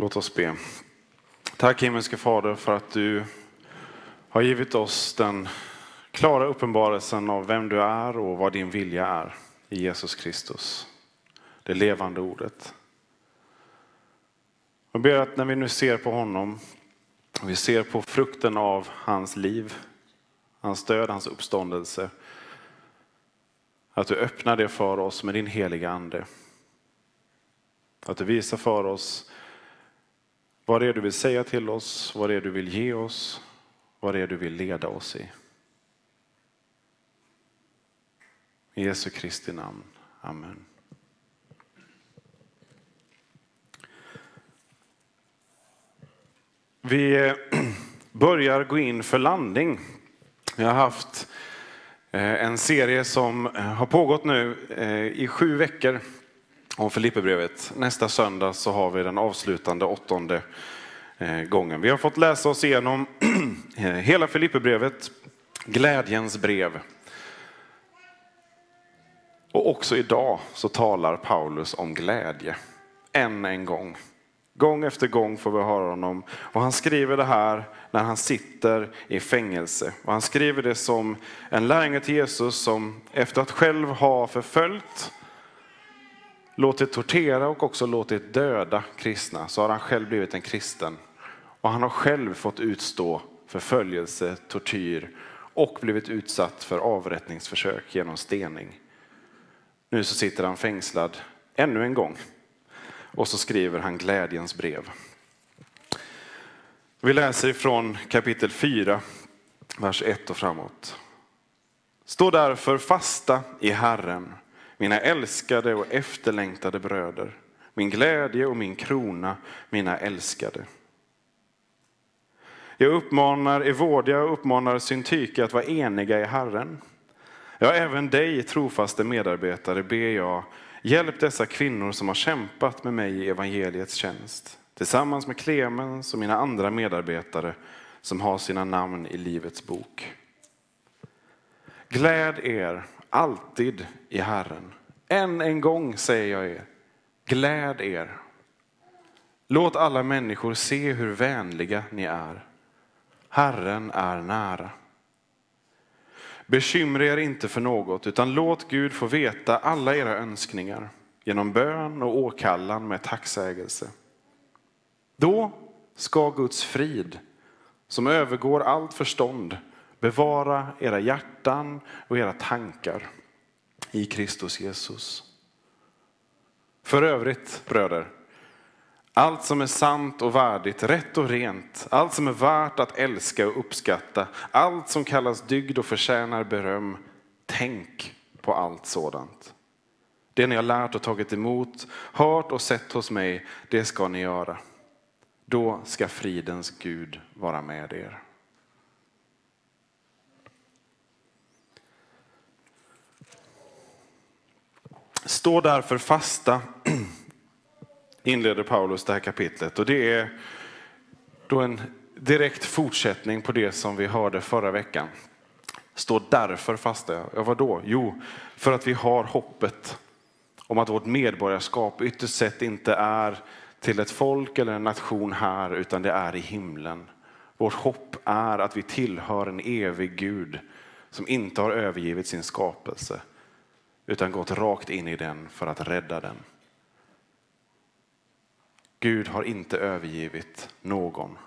Låt oss be. Tack himmelske Fader för att du har givit oss den klara uppenbarelsen av vem du är och vad din vilja är i Jesus Kristus. Det levande ordet. Jag ber att när vi nu ser på honom, vi ser på frukten av hans liv, hans död, hans uppståndelse, att du öppnar det för oss med din heliga ande. Att du visar för oss vad det är du vill säga till oss, vad det är du vill ge oss, vad det är du vill leda oss i. I Jesu Kristi namn. Amen. Vi eh, börjar gå in för landning. Vi har haft eh, en serie som eh, har pågått nu i sju veckor om Filipperbrevet. Nästa söndag så har vi den avslutande åttonde eh, gången. Vi har fått läsa oss igenom eh, hela Filipperbrevet, glädjens brev. Och också idag så talar Paulus om glädje, än en gång. Gång efter gång får vi höra honom. Och han skriver det här när han sitter i fängelse. Och han skriver det som en lärjunge till Jesus som efter att själv ha förföljt, låtit tortera och också låtit döda kristna så har han själv blivit en kristen. Och han har själv fått utstå förföljelse, tortyr och blivit utsatt för avrättningsförsök genom stening. Nu så sitter han fängslad ännu en gång och så skriver han glädjens brev. Vi läser ifrån kapitel 4, vers 1 och framåt. Stå därför fasta i Herren, mina älskade och efterlängtade bröder, min glädje och min krona, mina älskade. Jag uppmanar Evodia och uppmanar Syntyke att vara eniga i Herren. Ja, även dig, trofaste medarbetare, ber jag, hjälp dessa kvinnor som har kämpat med mig i evangeliets tjänst, tillsammans med Clemens och mina andra medarbetare som har sina namn i Livets bok. Gläd er alltid i Herren. Än en gång säger jag er, gläd er. Låt alla människor se hur vänliga ni är. Herren är nära. Bekymra er inte för något, utan låt Gud få veta alla era önskningar genom bön och åkallan med tacksägelse. Då ska Guds frid, som övergår allt förstånd, bevara era hjärtan och era tankar i Kristus Jesus. För övrigt, bröder, allt som är sant och värdigt, rätt och rent, allt som är värt att älska och uppskatta, allt som kallas dygd och förtjänar beröm, tänk på allt sådant. Det ni har lärt och tagit emot, hört och sett hos mig, det ska ni göra. Då ska fridens Gud vara med er. Stå därför fasta inleder Paulus det här kapitlet och det är då en direkt fortsättning på det som vi hörde förra veckan. Stå därför fasta. Ja, vadå? Jo, för att vi har hoppet om att vårt medborgarskap ytterst sett inte är till ett folk eller en nation här, utan det är i himlen. Vårt hopp är att vi tillhör en evig Gud som inte har övergivit sin skapelse, utan gått rakt in i den för att rädda den. Gud har inte övergivit någon.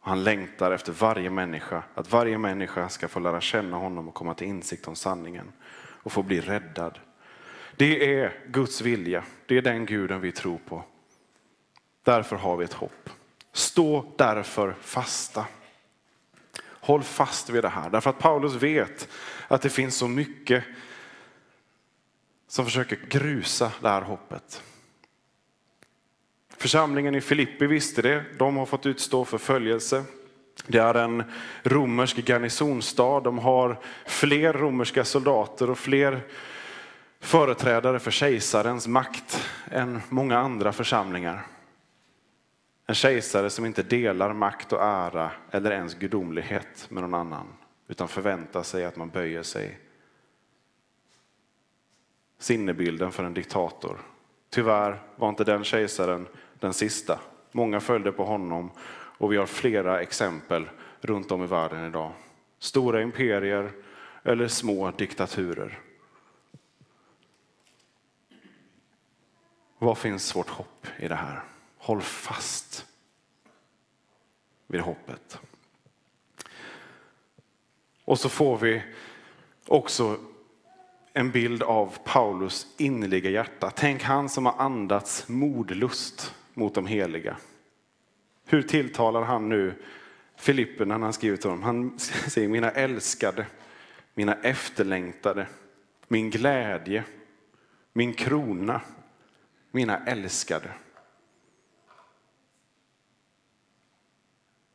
Han längtar efter varje människa, att varje människa ska få lära känna honom och komma till insikt om sanningen och få bli räddad. Det är Guds vilja, det är den guden vi tror på. Därför har vi ett hopp. Stå därför fasta. Håll fast vid det här, därför att Paulus vet att det finns så mycket som försöker grusa det här hoppet. Församlingen i Filippi visste det. De har fått utstå förföljelse. Det är en romersk garnisonstad. De har fler romerska soldater och fler företrädare för kejsarens makt än många andra församlingar. En kejsare som inte delar makt och ära eller ens gudomlighet med någon annan utan förväntar sig att man böjer sig. Sinnebilden för en diktator. Tyvärr var inte den kejsaren den sista. Många följde på honom och vi har flera exempel runt om i världen idag. Stora imperier eller små diktaturer. Vad finns vårt hopp i det här? Håll fast vid hoppet. Och så får vi också en bild av Paulus innerliga hjärta. Tänk han som har andats modlust mot de heliga. Hur tilltalar han nu Filipperna när han skriver till honom? Han säger mina älskade, mina efterlängtade, min glädje, min krona, mina älskade.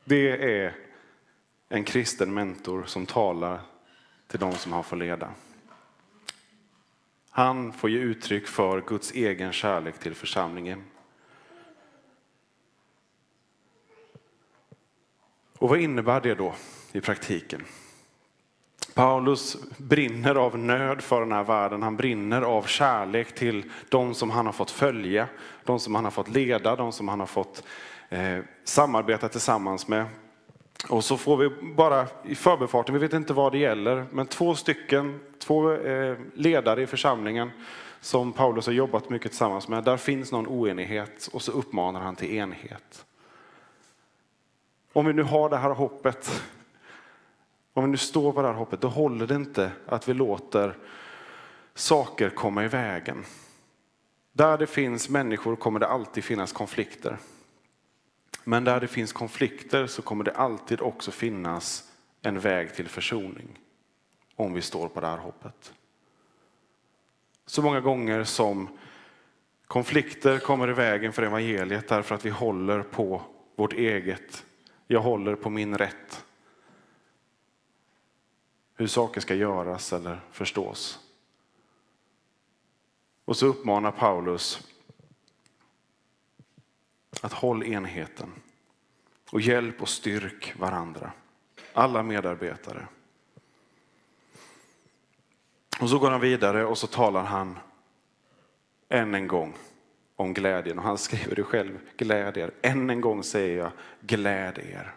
Det är en kristen mentor som talar till de som har fått leda. Han får ge uttryck för Guds egen kärlek till församlingen. Och vad innebär det då i praktiken? Paulus brinner av nöd för den här världen. Han brinner av kärlek till de som han har fått följa, de som han har fått leda, de som han har fått eh, samarbeta tillsammans med. Och så får vi bara i förbifarten, vi vet inte vad det gäller, men två stycken, två eh, ledare i församlingen som Paulus har jobbat mycket tillsammans med. Där finns någon oenighet och så uppmanar han till enhet. Om vi nu har det här hoppet, om vi nu står på det här hoppet, då håller det inte att vi låter saker komma i vägen. Där det finns människor kommer det alltid finnas konflikter. Men där det finns konflikter så kommer det alltid också finnas en väg till försoning. Om vi står på det här hoppet. Så många gånger som konflikter kommer i vägen för evangeliet därför att vi håller på vårt eget jag håller på min rätt. Hur saker ska göras eller förstås. Och så uppmanar Paulus att håll enheten och hjälp och styrk varandra. Alla medarbetare. Och så går han vidare och så talar han än en gång om glädjen. Och han skriver det själv, gläd er. Än en gång säger jag, gläd er.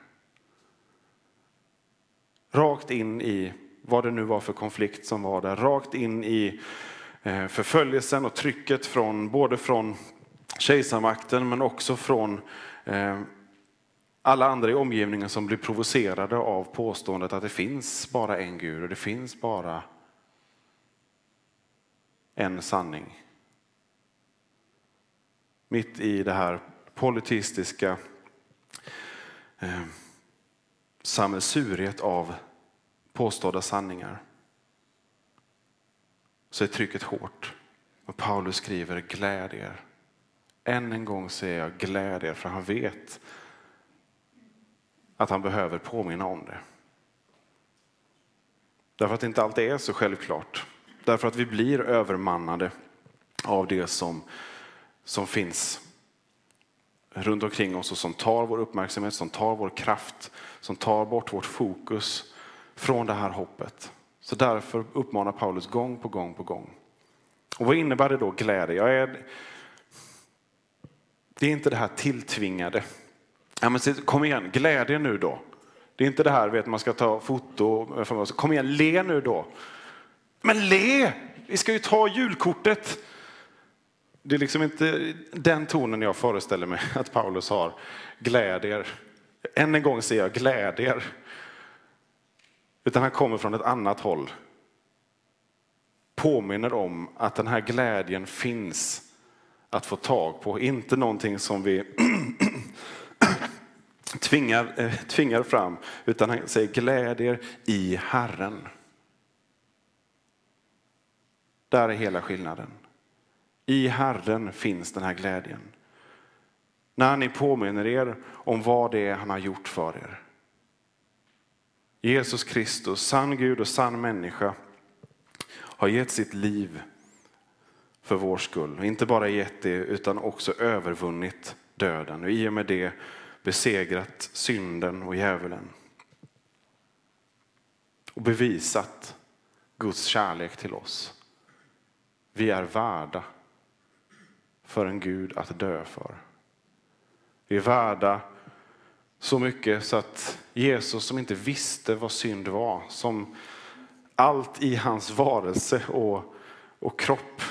Rakt in i vad det nu var för konflikt som var där, rakt in i eh, förföljelsen och trycket från både från kejsarmakten men också från eh, alla andra i omgivningen som blir provocerade av påståendet att det finns bara en Gud och det finns bara en sanning mitt i det här politistiska eh, sammelsuriet av påstådda sanningar så är trycket hårt. Och Paulus skriver gläd er. Än en gång säger jag gläd er för han vet att han behöver påminna om det. Därför att det inte alltid är så självklart. Därför att vi blir övermannade av det som som finns runt omkring oss och som tar vår uppmärksamhet, som tar vår kraft, som tar bort vårt fokus från det här hoppet. Så därför uppmanar Paulus gång på gång på gång. Och vad innebär det då glädje? Jag är, det är inte det här tilltvingade. Ja, men kom igen, glädje nu då. Det är inte det här vet man ska ta foto. Kom igen, le nu då. Men le! Vi ska ju ta julkortet det är liksom inte den tonen jag föreställer mig att Paulus har. Glädjer. Än en gång säger jag glädjer. Utan han kommer från ett annat håll. Påminner om att den här glädjen finns att få tag på. Inte någonting som vi tvingar, eh, tvingar fram. Utan han säger glädjer i Herren. Där är hela skillnaden. I Herren finns den här glädjen. När ni påminner er om vad det är han har gjort för er. Jesus Kristus, sann Gud och sann människa, har gett sitt liv för vår skull. Inte bara gett det utan också övervunnit döden och i och med det besegrat synden och djävulen. Och bevisat Guds kärlek till oss. Vi är värda för en Gud att dö för. Vi är värda så mycket så att Jesus som inte visste vad synd var, som allt i hans varelse och, och kropp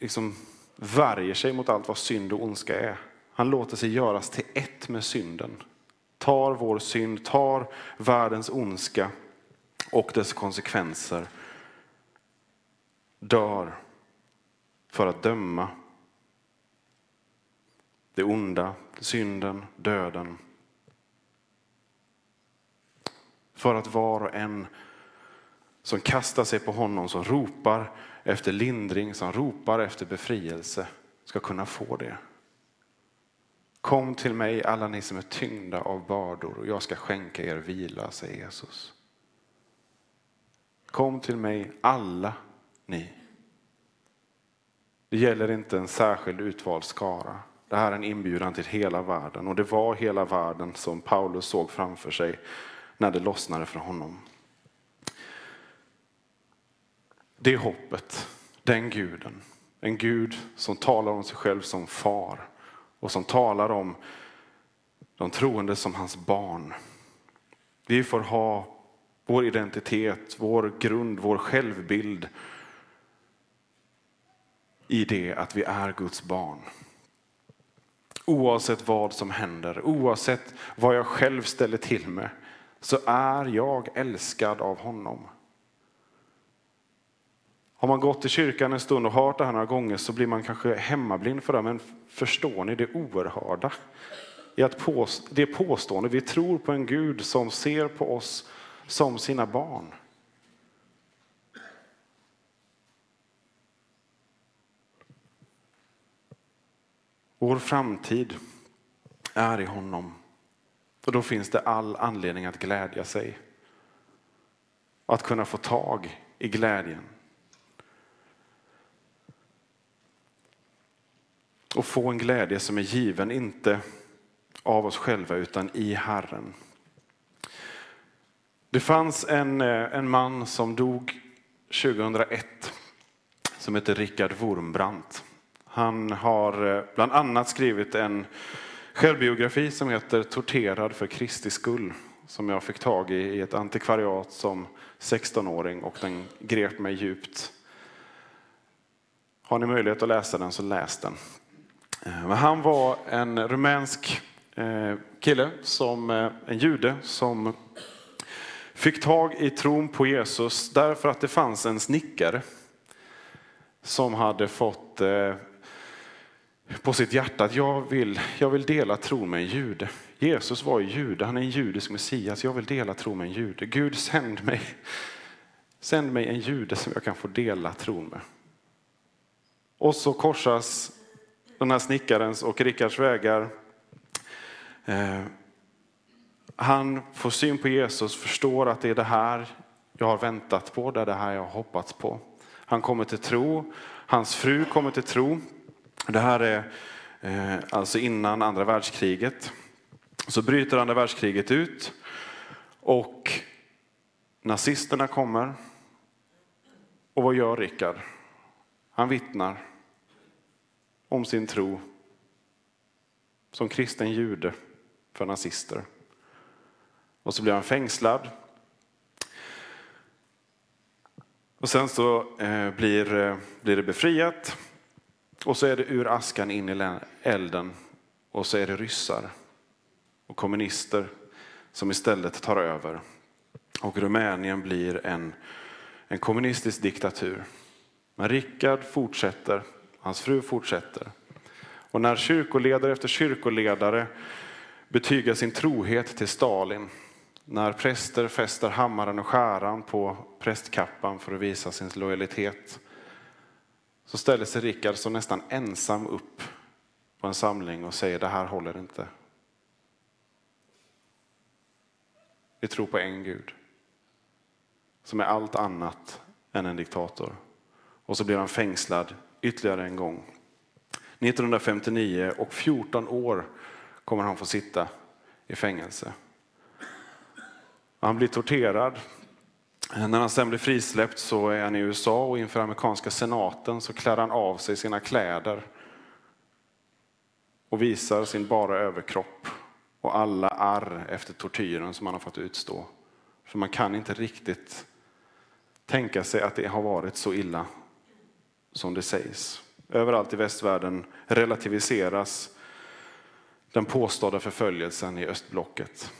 liksom värjer sig mot allt vad synd och ondska är. Han låter sig göras till ett med synden. Tar vår synd, tar världens ondska och dess konsekvenser. Dör för att döma det onda, synden, döden. För att var och en som kastar sig på honom, som ropar efter lindring, som ropar efter befrielse, ska kunna få det. Kom till mig alla ni som är tyngda av bördor och jag ska skänka er vila, säger Jesus. Kom till mig alla ni. Det gäller inte en särskild utvald skara. Det här är en inbjudan till hela världen och det var hela världen som Paulus såg framför sig när det lossnade för honom. Det är hoppet, den guden. En Gud som talar om sig själv som far och som talar om de troende som hans barn. Vi får ha vår identitet, vår grund, vår självbild i det att vi är Guds barn. Oavsett vad som händer, oavsett vad jag själv ställer till med, så är jag älskad av honom. Har man gått i kyrkan en stund och hört det här några gånger så blir man kanske hemmablind för det. Men förstår ni det oerhörda i att påstå, det påstående vi tror på en Gud som ser på oss som sina barn. Vår framtid är i honom. Och då finns det all anledning att glädja sig. Att kunna få tag i glädjen. Och få en glädje som är given, inte av oss själva utan i Herren. Det fanns en, eh, en man som dog 2001 som heter Richard Wurmbrandt. Han har eh, bland annat skrivit en självbiografi som heter Torterad för Kristi skull som jag fick tag i i ett antikvariat som 16-åring och den grep mig djupt. Har ni möjlighet att läsa den så läs den. Eh, men han var en rumänsk eh, kille, som, eh, en jude som fick tag i tron på Jesus därför att det fanns en snickare som hade fått på sitt hjärta att jag vill, jag vill dela tron med en jude. Jesus var ju jude, han är en judisk Messias. Jag vill dela tron med en jude. Gud sänd mig, sänd mig en jude som jag kan få dela tron med. Och så korsas den här snickarens och Rickards vägar. Eh, han får syn på Jesus, förstår att det är det här jag har väntat på, det är det här jag har hoppats på. Han kommer till tro, hans fru kommer till tro. Det här är eh, alltså innan andra världskriget. Så bryter andra världskriget ut och nazisterna kommer. Och vad gör Rickard? Han vittnar om sin tro som kristen jude för nazister. Och så blir han fängslad. Och sen så eh, blir, eh, blir det befriat. Och så är det ur askan in i elden. Och så är det ryssar och kommunister som istället tar över. Och Rumänien blir en, en kommunistisk diktatur. Men Rickard fortsätter, hans fru fortsätter. Och när kyrkoledare efter kyrkoledare betygar sin trohet till Stalin När präster fäster hammaren och skäran på prästkappan för att visa sin lojalitet så ställer sig Rickard så nästan ensam upp på en samling och säger det här håller inte. Vi tror på en Gud som är allt annat än en diktator. Och så blir han fängslad ytterligare en gång. 1959 och 14 år kommer han få sitta i fängelse. Han blir torterad. När han sen blir frisläppt så är han i USA och inför amerikanska senaten så klär han av sig sina kläder och visar sin bara överkropp och alla arr efter tortyren som han har fått utstå. För man kan inte riktigt tänka sig att det har varit så illa som det sägs. Överallt i västvärlden relativiseras den påstådda förföljelsen i östblocket.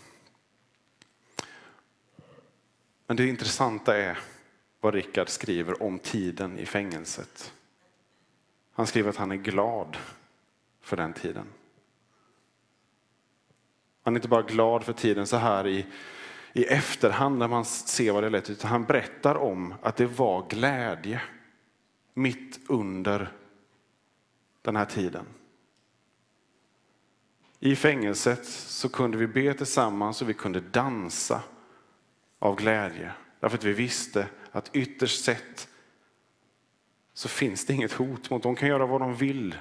Men det intressanta är vad Rickard skriver om tiden i fängelset. Han skriver att han är glad för den tiden. Han är inte bara glad för tiden så här i, i efterhand när man ser vad det lät utan han berättar om att det var glädje mitt under den här tiden. I fängelset så kunde vi be tillsammans och vi kunde dansa av glädje. Därför att vi visste att ytterst sett så finns det inget hot mot. dem. De kan göra vad de vill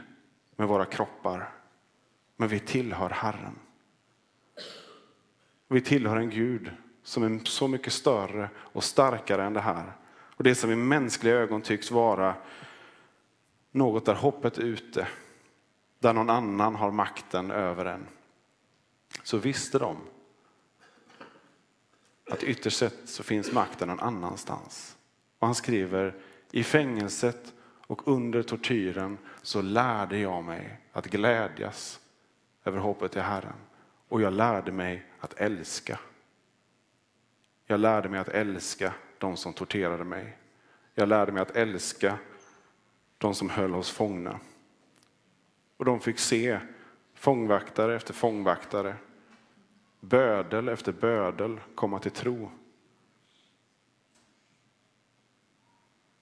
med våra kroppar. Men vi tillhör Herren. Vi tillhör en Gud som är så mycket större och starkare än det här. Och det som i mänskliga ögon tycks vara något där hoppet är ute, där någon annan har makten över en. Så visste de att ytterst sett så finns makten någon annanstans. Och han skriver, i fängelset och under tortyren så lärde jag mig att glädjas över hoppet i Herren. Och jag lärde mig att älska. Jag lärde mig att älska de som torterade mig. Jag lärde mig att älska de som höll oss fångna. Och de fick se fångvaktare efter fångvaktare, bödel efter bödel komma till tro.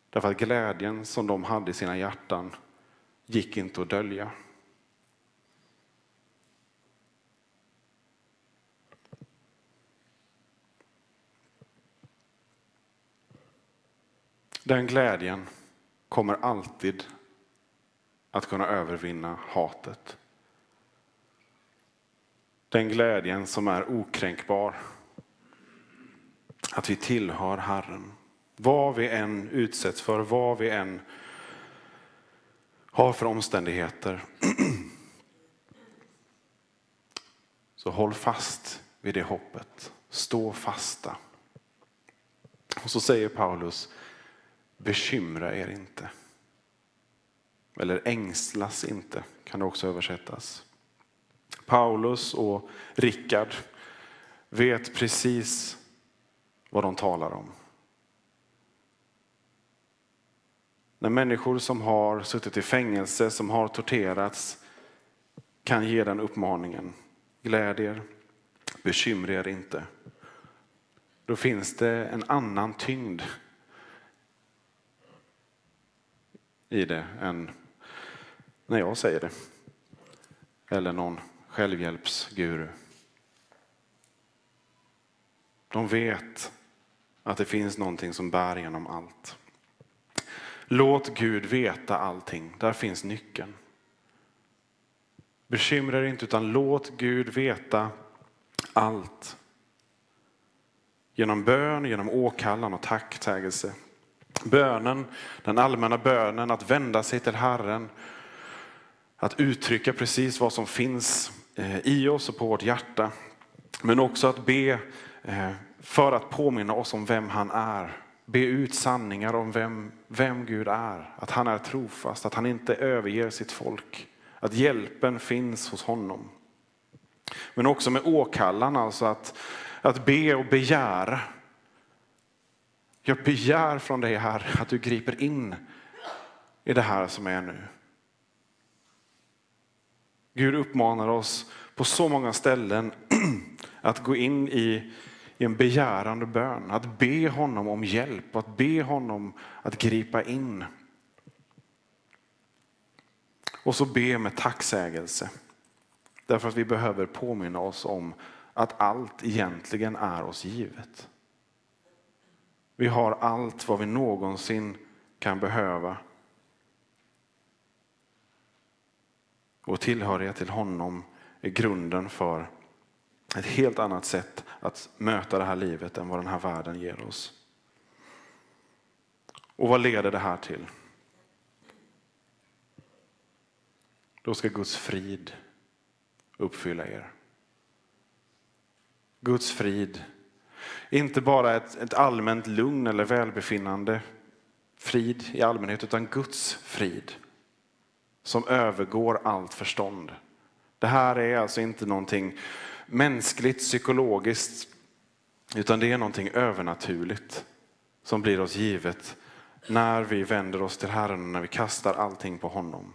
Därför att glädjen som de hade i sina hjärtan gick inte att dölja. Den glädjen kommer alltid att kunna övervinna hatet. Den glädjen som är okränkbar. Att vi tillhör Herren. Vad vi än utsätts för, vad vi än har för omständigheter. Så håll fast vid det hoppet. Stå fasta. Och så säger Paulus, bekymra er inte. Eller ängslas inte, kan det också översättas. Paulus och Rickard vet precis vad de talar om. När människor som har suttit i fängelse, som har torterats, kan ge den uppmaningen. Gläd er, bekymra er inte. Då finns det en annan tyngd i det än när jag säger det. Eller någon självhjälpsguru. De vet att det finns någonting som bär genom allt. Låt Gud veta allting. Där finns nyckeln. Bekymra er inte utan låt Gud veta allt. Genom bön, genom åkallan och tacksägelse. Bönen, den allmänna bönen, att vända sig till Herren, att uttrycka precis vad som finns eh, i oss och på vårt hjärta. Men också att be eh, för att påminna oss om vem han är. Be ut sanningar om vem, vem Gud är. Att han är trofast, att han inte överger sitt folk. Att hjälpen finns hos honom. Men också med åkallan, alltså att, att be och begära jag begär från dig här att du griper in i det här som är nu. Gud uppmanar oss på så många ställen att gå in i, i en begärande bön, att be honom om hjälp, och att be honom att gripa in. Och så be med tacksägelse. Därför att vi behöver påminna oss om att allt egentligen är oss givet. Vi har allt vad vi någonsin kan behöva. Vår tillhörighet till honom är grunden för ett helt annat sätt att möta det här livet än vad den här världen ger oss. Och vad leder det här till? Då ska Guds frid uppfylla er. Guds frid. Inte bara ett, ett allmänt lugn eller välbefinnande, frid i allmänhet, utan Guds frid som övergår allt förstånd. Det här är alltså inte någonting mänskligt, psykologiskt, utan det är någonting övernaturligt som blir oss givet när vi vänder oss till Herren och när vi kastar allting på honom.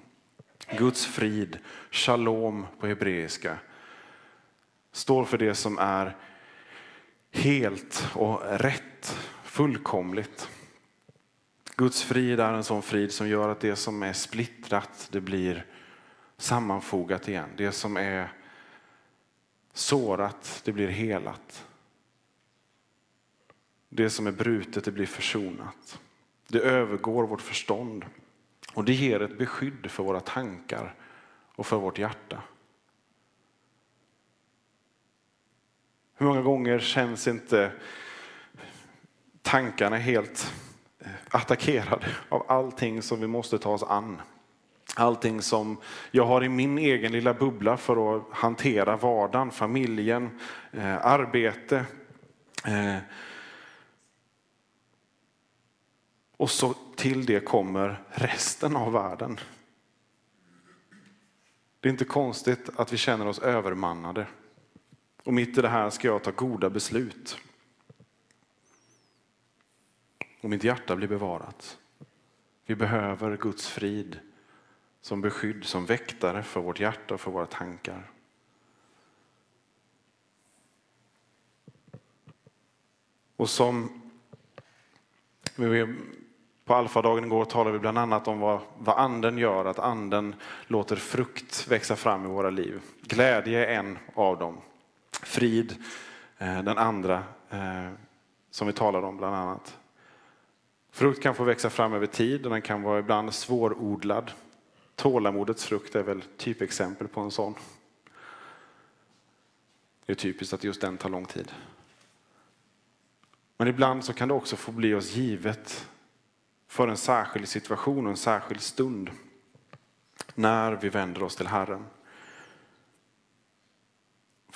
Guds frid, shalom på hebreiska, står för det som är helt och rätt, fullkomligt. Guds frid är en sån frid som gör att det som är splittrat, det blir sammanfogat igen. Det som är sårat, det blir helat. Det som är brutet, det blir försonat. Det övergår vårt förstånd och det ger ett beskydd för våra tankar och för vårt hjärta. Hur många gånger känns inte tankarna helt eh, attackerade av allting som vi måste ta oss an? Allting som jag har i min egen lilla bubbla för att hantera vardagen, familjen, eh, arbete. Eh, och så till det kommer resten av världen. Det är inte konstigt att vi känner oss övermannade. Och mitt i det här ska jag ta goda beslut. Och mitt hjärta blir bevarat. Vi behöver Guds frid som beskydd, som väktare för vårt hjärta och för våra tankar. Och som på alfadagen igår talade vi bland annat om vad, vad anden gör, att anden låter frukt växa fram i våra liv. Glädje är en av dem. Frid, eh, den andra eh, som vi talade om bland annat. Frukt kan få växa fram över tid och den kan vara ibland svårodlad. Tålamodets frukt är väl typexempel på en sån. Det är typiskt att just den tar lång tid. Men ibland så kan det också få bli oss givet för en särskild situation och en särskild stund när vi vänder oss till Herren.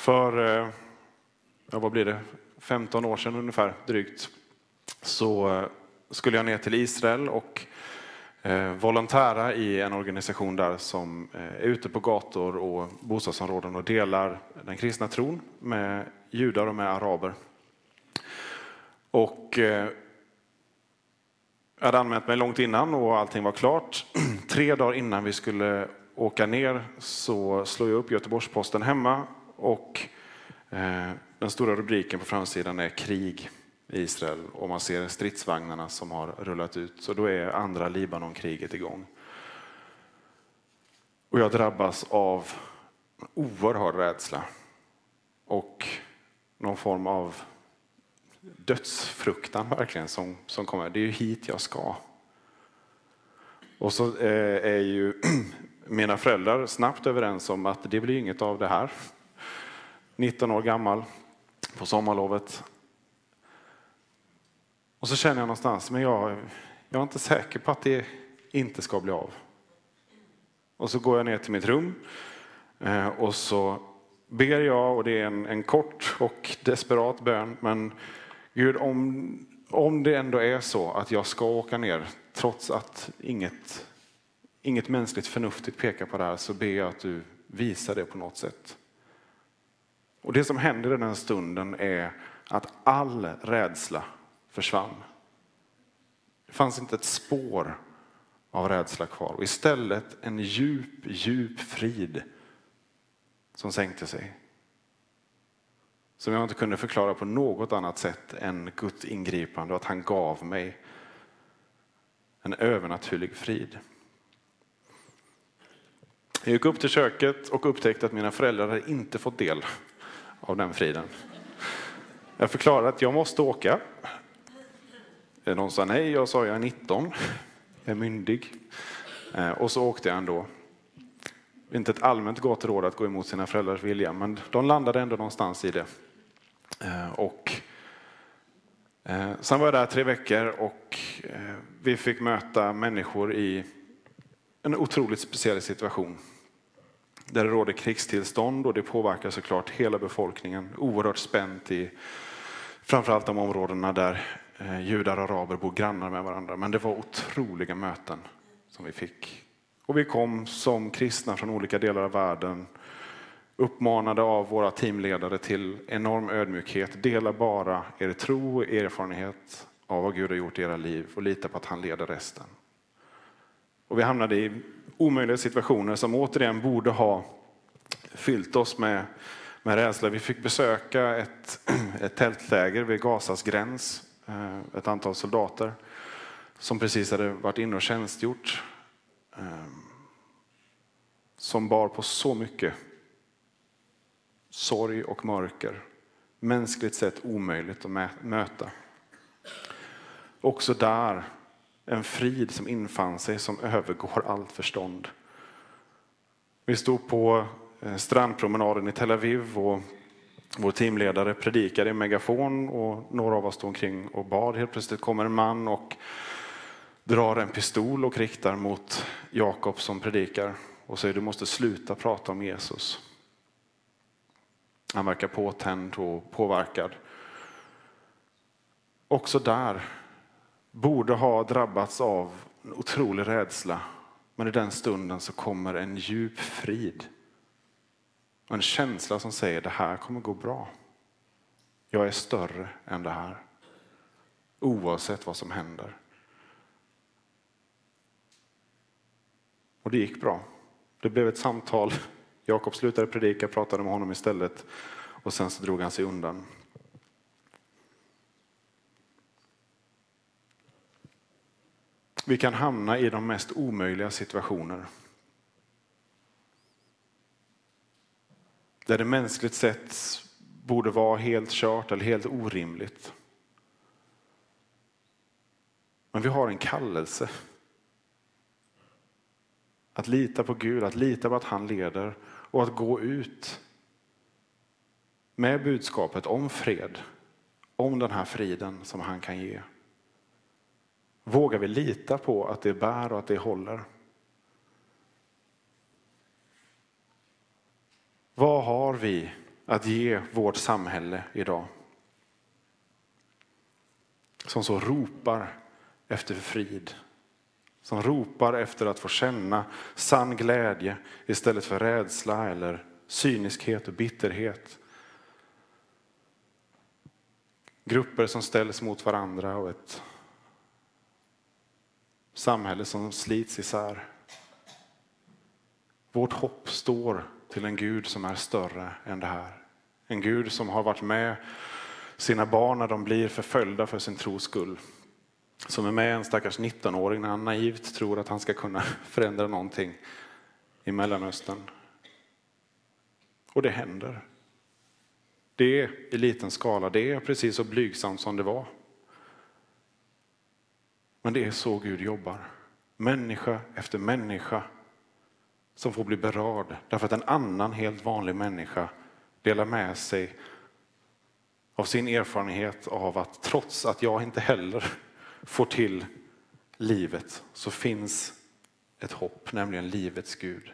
För, eh, ja, vad blir det, 15 år sedan ungefär drygt, så eh, skulle jag ner till Israel och eh, volontära i en organisation där som är ute på gator och bostadsområden och delar den kristna tron med judar och med araber. Och jag hade anmält mig långt innan och allting var klart. Tre dagar innan vi skulle åka ner så slog jag upp Göteborgs-Posten hemma och eh, den stora rubriken på framsidan är krig i Israel och man ser stridsvagnarna som har rullat ut. Så då är andra Libanonkriget igång. Och jag drabbas av oerhörd rädsla och någon form av dödsfruktan verkligen som, som kommer. Det är ju hit jag ska. Och så eh, är ju mina föräldrar snabbt överens om att det blir inget av det här. 19 år gammal på sommarlovet. Och så känner jag någonstans, men jag, jag är inte säker på att det inte ska bli av. Och så går jag ner till mitt rum eh, och så ber jag och det är en, en kort och desperat bön. Men Gud, om, om det ändå är så att jag ska åka ner trots att inget, inget mänskligt förnuftigt pekar på det här så ber jag att du visar det på något sätt. Och det som händer i den stunden är att all rädsla försvann. Det fanns inte ett spår av rädsla kvar och istället en djup, djup frid som sänkte sig. som jag inte kunde förklara på något annat sätt än Guds ingripande och att han gav mig en övernaturlig frid. Jag gick upp till köket och upptäckte att mina föräldrar hade inte fått del av den friden. Jag förklarade att jag måste åka. De sa nej, jag sa jag är 19, jag är myndig. Eh, och så åkte jag ändå. Inte ett allmänt gott råd att gå emot sina föräldrars vilja, men de landade ändå någonstans i det. Eh, och eh, sen var jag där tre veckor och vi fick möta människor i en otroligt speciell situation. Där det råder krigstillstånd och det påverkar såklart hela befolkningen. Oerhört spänt i framförallt de områdena där eh, judar och araber bor grannar med varandra. Men det var otroliga möten som vi fick. Och vi kom som kristna från olika delar av världen uppmanade av våra teamledare till enorm ödmjukhet. Dela bara er tro och erfarenhet av vad Gud har gjort i era liv och lita på att han leder resten. Och vi hamnade i omöjliga situationer som återigen borde ha fyllt oss med, med rädsla. Vi fick besöka ett, ett tältläger vid Gazas gräns, eh, ett antal soldater som precis hade varit inne och tjänstgjort. Ehm, som bar på så mycket sorg och mörker. Mänskligt sett omöjligt att möta. Också där en frid som infann sig som övergår allt förstånd. Vi stod på eh, strandpromenaden i Tel Aviv och vår teamledare predikade i megafon och några av oss stod omkring och bad. Helt plötsligt kommer en man och drar en pistol och riktar mot Jakob som predikar och säger du måste sluta prata om Jesus. Han verkar påtänd och påverkad. Också där borde ha drabbats av en otrolig rädsla. Men i den stunden så kommer en djup frid. En känsla som säger det här kommer gå bra. Jag är större än det här. Oavsett vad som händer. Och det gick bra. Det blev ett samtal. Jakob slutade predika, pratade med honom istället och sen så drog han sig undan. Vi kan hamna i de mest omöjliga situationer. Där det mänskligt sett borde vara helt kört eller helt orimligt. Men vi har en kallelse att lita på Gud, att lita på att han leder och att gå ut med budskapet om fred, om den här friden som han kan ge. Vågar vi lita på att det bär och att det håller? Vad har vi att ge vårt samhälle idag? Som så ropar efter frid som ropar efter att få känna sann glädje istället för rädsla eller cyniskhet och bitterhet. Grupper som ställs mot varandra och ett samhälle som slits isär. Vårt hopp står till en Gud som är större än det här. En Gud som har varit med sina barn när de blir förföljda för sin tros skull som är med en stackars 19-åring när han naivt tror att han ska kunna förändra någonting i Mellanöstern. Och det händer. Det är i liten skala, det är precis så blygsamt som det var. Men det är så Gud jobbar. Människa efter människa som får bli berörd därför att en annan helt vanlig människa delar med sig av sin erfarenhet av att trots att jag inte heller får till livet så finns ett hopp, nämligen livets Gud.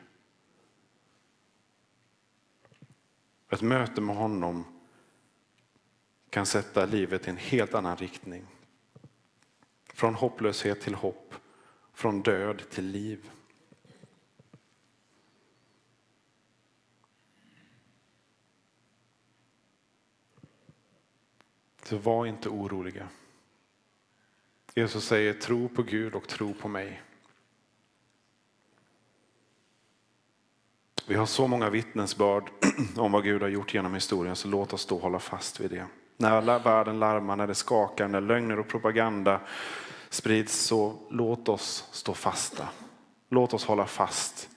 Ett möte med honom kan sätta livet i en helt annan riktning. Från hopplöshet till hopp, från död till liv. Så var inte oroliga. Jesus säger tro på Gud och tro på mig. Vi har så många vittnesbörd om vad Gud har gjort genom historien, så låt oss då hålla fast vid det. När världen larmar, när det skakar, när lögner och propaganda sprids, så låt oss stå fasta. Låt oss hålla fast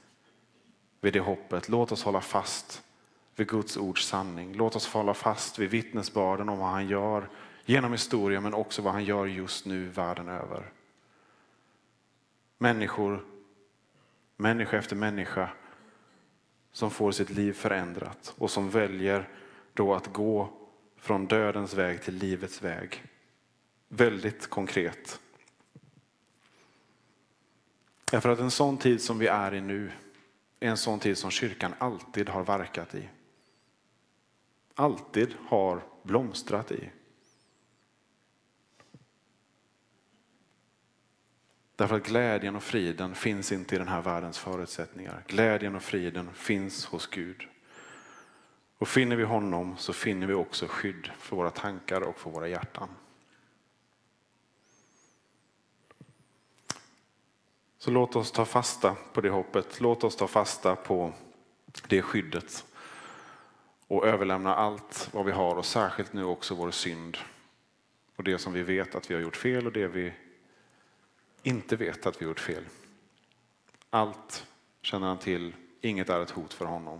vid det hoppet. Låt oss hålla fast vid Guds ords sanning. Låt oss hålla fast vid vittnesbörden om vad han gör genom historien, men också vad han gör just nu världen över. Människor, människa efter människa, som får sitt liv förändrat och som väljer då att gå från dödens väg till livets väg. Väldigt konkret. Därför att en sån tid som vi är i nu är en sån tid som kyrkan alltid har verkat i. Alltid har blomstrat i. Därför att glädjen och friden finns inte i den här världens förutsättningar. Glädjen och friden finns hos Gud. Och finner vi honom så finner vi också skydd för våra tankar och för våra hjärtan. Så låt oss ta fasta på det hoppet. Låt oss ta fasta på det skyddet och överlämna allt vad vi har och särskilt nu också vår synd och det som vi vet att vi har gjort fel och det vi inte vet att vi har gjort fel. Allt känner han till, inget är ett hot för honom.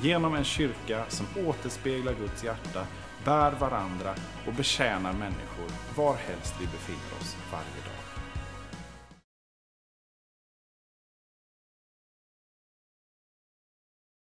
Genom en kyrka som återspeglar Guds hjärta, bär varandra och betjänar människor varhelst vi befinner oss varje dag.